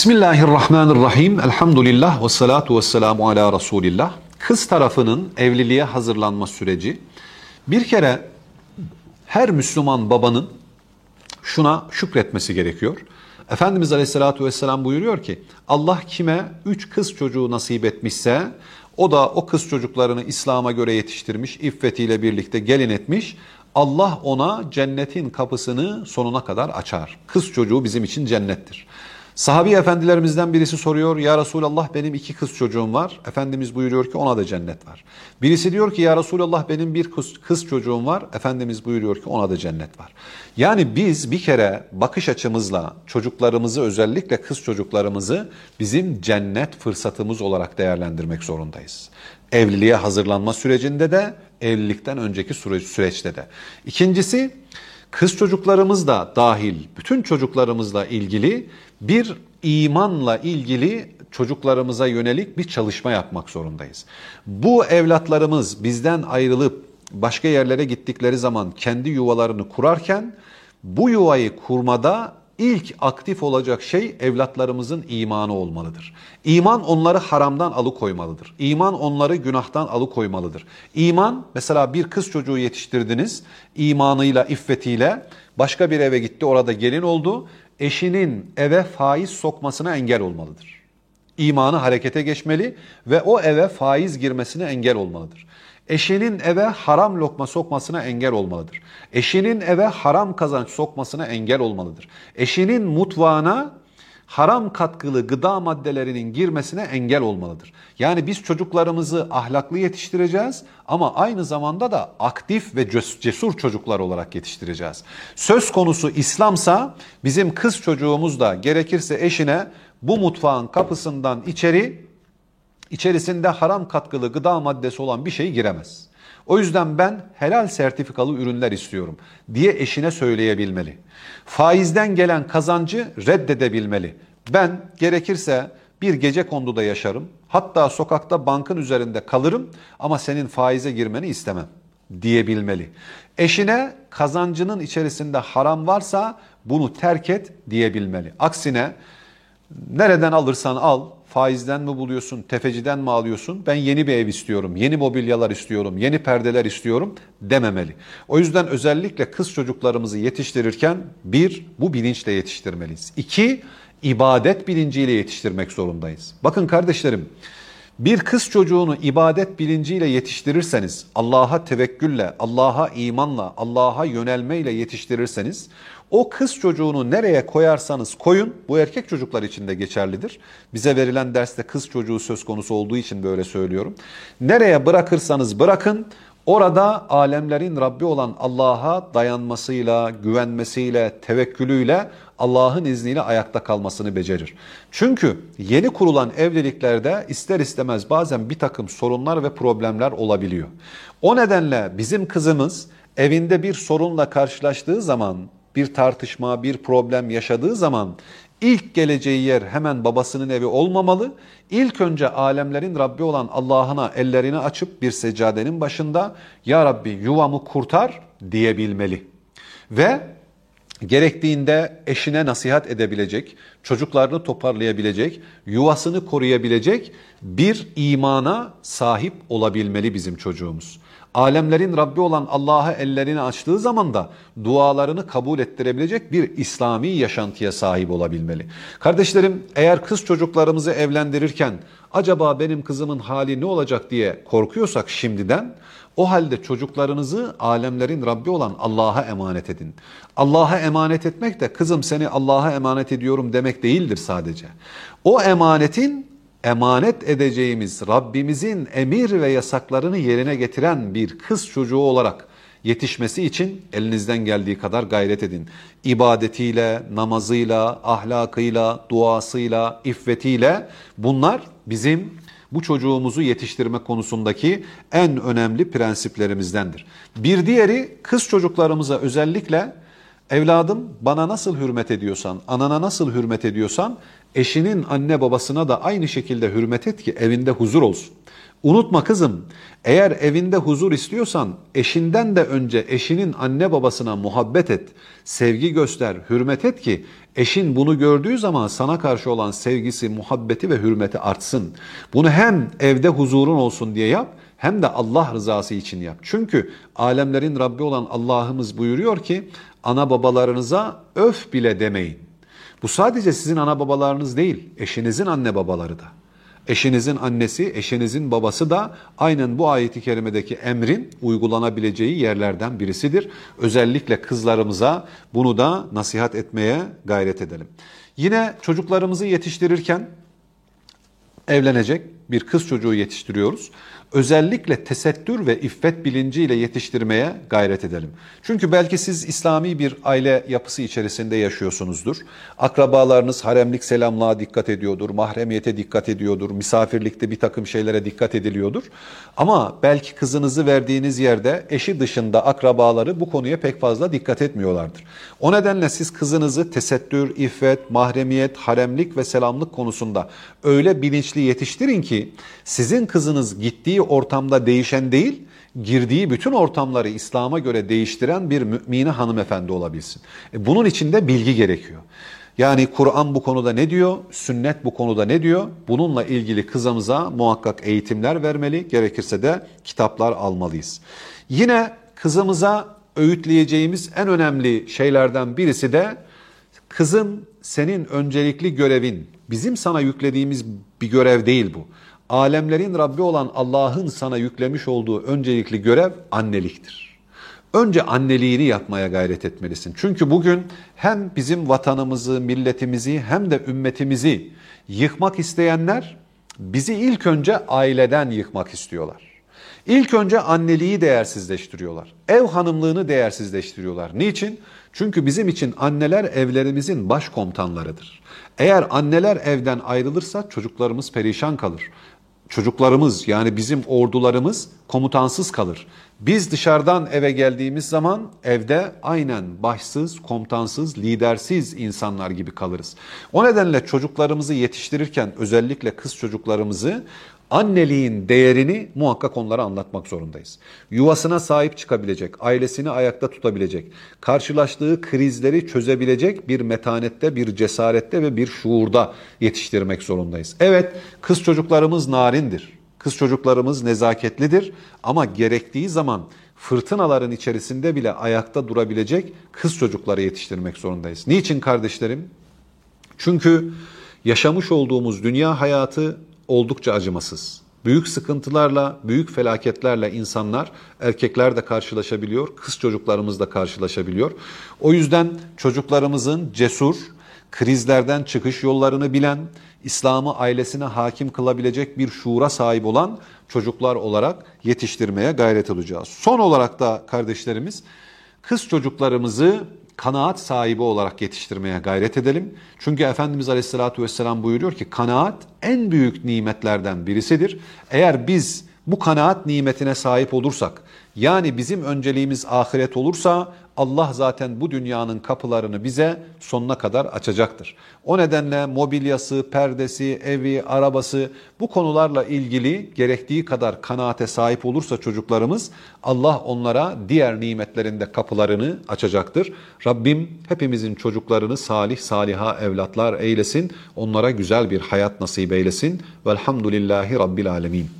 Bismillahirrahmanirrahim. Elhamdülillah ve salatu ve selamu ala Resulillah. Kız tarafının evliliğe hazırlanma süreci. Bir kere her Müslüman babanın şuna şükretmesi gerekiyor. Efendimiz Aleyhisselatü Vesselam buyuruyor ki Allah kime üç kız çocuğu nasip etmişse o da o kız çocuklarını İslam'a göre yetiştirmiş, iffetiyle birlikte gelin etmiş. Allah ona cennetin kapısını sonuna kadar açar. Kız çocuğu bizim için cennettir. Sahabi efendilerimizden birisi soruyor, Ya Resulallah benim iki kız çocuğum var. Efendimiz buyuruyor ki ona da cennet var. Birisi diyor ki Ya Resulallah benim bir kız, kız çocuğum var. Efendimiz buyuruyor ki ona da cennet var. Yani biz bir kere bakış açımızla çocuklarımızı özellikle kız çocuklarımızı bizim cennet fırsatımız olarak değerlendirmek zorundayız. Evliliğe hazırlanma sürecinde de evlilikten önceki süreç, süreçte de. İkincisi kız çocuklarımız da dahil bütün çocuklarımızla ilgili bir imanla ilgili çocuklarımıza yönelik bir çalışma yapmak zorundayız. Bu evlatlarımız bizden ayrılıp başka yerlere gittikleri zaman kendi yuvalarını kurarken bu yuvayı kurmada ilk aktif olacak şey evlatlarımızın imanı olmalıdır. İman onları haramdan alıkoymalıdır. İman onları günahtan alıkoymalıdır. İman mesela bir kız çocuğu yetiştirdiniz imanıyla, iffetiyle başka bir eve gitti orada gelin oldu. Eşinin eve faiz sokmasına engel olmalıdır. İmanı harekete geçmeli ve o eve faiz girmesine engel olmalıdır. Eşinin eve haram lokma sokmasına engel olmalıdır. Eşinin eve haram kazanç sokmasına engel olmalıdır. Eşinin mutfağına haram katkılı gıda maddelerinin girmesine engel olmalıdır. Yani biz çocuklarımızı ahlaklı yetiştireceğiz ama aynı zamanda da aktif ve cesur çocuklar olarak yetiştireceğiz. Söz konusu İslamsa bizim kız çocuğumuz da gerekirse eşine bu mutfağın kapısından içeri içerisinde haram katkılı gıda maddesi olan bir şey giremez. O yüzden ben helal sertifikalı ürünler istiyorum diye eşine söyleyebilmeli. Faizden gelen kazancı reddedebilmeli. Ben gerekirse bir gece konduda yaşarım. Hatta sokakta bankın üzerinde kalırım ama senin faize girmeni istemem diyebilmeli. Eşine kazancının içerisinde haram varsa bunu terk et diyebilmeli. Aksine nereden alırsan al, faizden mi buluyorsun, tefeciden mi alıyorsun? Ben yeni bir ev istiyorum, yeni mobilyalar istiyorum, yeni perdeler istiyorum dememeli. O yüzden özellikle kız çocuklarımızı yetiştirirken bir, bu bilinçle yetiştirmeliyiz. İki, ibadet bilinciyle yetiştirmek zorundayız. Bakın kardeşlerim, bir kız çocuğunu ibadet bilinciyle yetiştirirseniz, Allah'a tevekkülle, Allah'a imanla, Allah'a yönelmeyle yetiştirirseniz, o kız çocuğunu nereye koyarsanız koyun, bu erkek çocuklar için de geçerlidir. Bize verilen derste kız çocuğu söz konusu olduğu için böyle söylüyorum. Nereye bırakırsanız bırakın, orada alemlerin Rabbi olan Allah'a dayanmasıyla, güvenmesiyle, tevekkülüyle Allah'ın izniyle ayakta kalmasını becerir. Çünkü yeni kurulan evliliklerde ister istemez bazen bir takım sorunlar ve problemler olabiliyor. O nedenle bizim kızımız evinde bir sorunla karşılaştığı zaman bir tartışma, bir problem yaşadığı zaman ilk geleceği yer hemen babasının evi olmamalı. İlk önce alemlerin Rabbi olan Allah'ına ellerini açıp bir seccadenin başında Ya Rabbi yuvamı kurtar diyebilmeli. Ve gerektiğinde eşine nasihat edebilecek, çocuklarını toparlayabilecek, yuvasını koruyabilecek bir imana sahip olabilmeli bizim çocuğumuz alemlerin Rabbi olan Allah'a ellerini açtığı zaman da dualarını kabul ettirebilecek bir İslami yaşantıya sahip olabilmeli. Kardeşlerim eğer kız çocuklarımızı evlendirirken acaba benim kızımın hali ne olacak diye korkuyorsak şimdiden o halde çocuklarınızı alemlerin Rabbi olan Allah'a emanet edin. Allah'a emanet etmek de kızım seni Allah'a emanet ediyorum demek değildir sadece. O emanetin emanet edeceğimiz Rabbimizin emir ve yasaklarını yerine getiren bir kız çocuğu olarak yetişmesi için elinizden geldiği kadar gayret edin. İbadetiyle, namazıyla, ahlakıyla, duasıyla, iffetiyle bunlar bizim bu çocuğumuzu yetiştirme konusundaki en önemli prensiplerimizdendir. Bir diğeri kız çocuklarımıza özellikle Evladım bana nasıl hürmet ediyorsan, anana nasıl hürmet ediyorsan eşinin anne babasına da aynı şekilde hürmet et ki evinde huzur olsun. Unutma kızım, eğer evinde huzur istiyorsan eşinden de önce eşinin anne babasına muhabbet et, sevgi göster, hürmet et ki eşin bunu gördüğü zaman sana karşı olan sevgisi, muhabbeti ve hürmeti artsın. Bunu hem evde huzurun olsun diye yap hem de Allah rızası için yap. Çünkü alemlerin Rabbi olan Allah'ımız buyuruyor ki ana babalarınıza öf bile demeyin. Bu sadece sizin ana babalarınız değil, eşinizin anne babaları da. Eşinizin annesi, eşinizin babası da aynen bu ayeti kerimedeki emrin uygulanabileceği yerlerden birisidir. Özellikle kızlarımıza bunu da nasihat etmeye gayret edelim. Yine çocuklarımızı yetiştirirken evlenecek bir kız çocuğu yetiştiriyoruz özellikle tesettür ve iffet bilinciyle yetiştirmeye gayret edelim. Çünkü belki siz İslami bir aile yapısı içerisinde yaşıyorsunuzdur. Akrabalarınız haremlik selamlığa dikkat ediyordur, mahremiyete dikkat ediyordur, misafirlikte bir takım şeylere dikkat ediliyordur. Ama belki kızınızı verdiğiniz yerde eşi dışında akrabaları bu konuya pek fazla dikkat etmiyorlardır. O nedenle siz kızınızı tesettür, iffet, mahremiyet, haremlik ve selamlık konusunda öyle bilinçli yetiştirin ki sizin kızınız gittiği ortamda değişen değil, girdiği bütün ortamları İslam'a göre değiştiren bir mümine hanımefendi olabilsin. E bunun için de bilgi gerekiyor. Yani Kur'an bu konuda ne diyor? Sünnet bu konuda ne diyor? Bununla ilgili kızımıza muhakkak eğitimler vermeli, gerekirse de kitaplar almalıyız. Yine kızımıza öğütleyeceğimiz en önemli şeylerden birisi de kızım senin öncelikli görevin, bizim sana yüklediğimiz bir görev değil bu alemlerin Rabbi olan Allah'ın sana yüklemiş olduğu öncelikli görev anneliktir. Önce anneliğini yapmaya gayret etmelisin. Çünkü bugün hem bizim vatanımızı, milletimizi hem de ümmetimizi yıkmak isteyenler bizi ilk önce aileden yıkmak istiyorlar. İlk önce anneliği değersizleştiriyorlar. Ev hanımlığını değersizleştiriyorlar. Niçin? Çünkü bizim için anneler evlerimizin baş komutanlarıdır. Eğer anneler evden ayrılırsa çocuklarımız perişan kalır çocuklarımız yani bizim ordularımız komutansız kalır. Biz dışarıdan eve geldiğimiz zaman evde aynen başsız, komutansız, lidersiz insanlar gibi kalırız. O nedenle çocuklarımızı yetiştirirken özellikle kız çocuklarımızı anneliğin değerini muhakkak onlara anlatmak zorundayız. Yuvasına sahip çıkabilecek, ailesini ayakta tutabilecek, karşılaştığı krizleri çözebilecek bir metanette, bir cesarette ve bir şuurda yetiştirmek zorundayız. Evet, kız çocuklarımız narindir. Kız çocuklarımız nezaketlidir ama gerektiği zaman fırtınaların içerisinde bile ayakta durabilecek kız çocukları yetiştirmek zorundayız. Niçin kardeşlerim? Çünkü yaşamış olduğumuz dünya hayatı oldukça acımasız. Büyük sıkıntılarla, büyük felaketlerle insanlar, erkekler de karşılaşabiliyor, kız çocuklarımız da karşılaşabiliyor. O yüzden çocuklarımızın cesur, krizlerden çıkış yollarını bilen, İslam'ı ailesine hakim kılabilecek bir şuura sahip olan çocuklar olarak yetiştirmeye gayret edeceğiz. Son olarak da kardeşlerimiz kız çocuklarımızı kanaat sahibi olarak yetiştirmeye gayret edelim. Çünkü Efendimiz Aleyhisselatü Vesselam buyuruyor ki kanaat en büyük nimetlerden birisidir. Eğer biz bu kanaat nimetine sahip olursak, yani bizim önceliğimiz ahiret olursa Allah zaten bu dünyanın kapılarını bize sonuna kadar açacaktır. O nedenle mobilyası, perdesi, evi, arabası bu konularla ilgili gerektiği kadar kanaate sahip olursa çocuklarımız Allah onlara diğer nimetlerinde kapılarını açacaktır. Rabbim hepimizin çocuklarını salih saliha evlatlar eylesin. Onlara güzel bir hayat nasip eylesin. Velhamdülillahi Rabbil Alemin.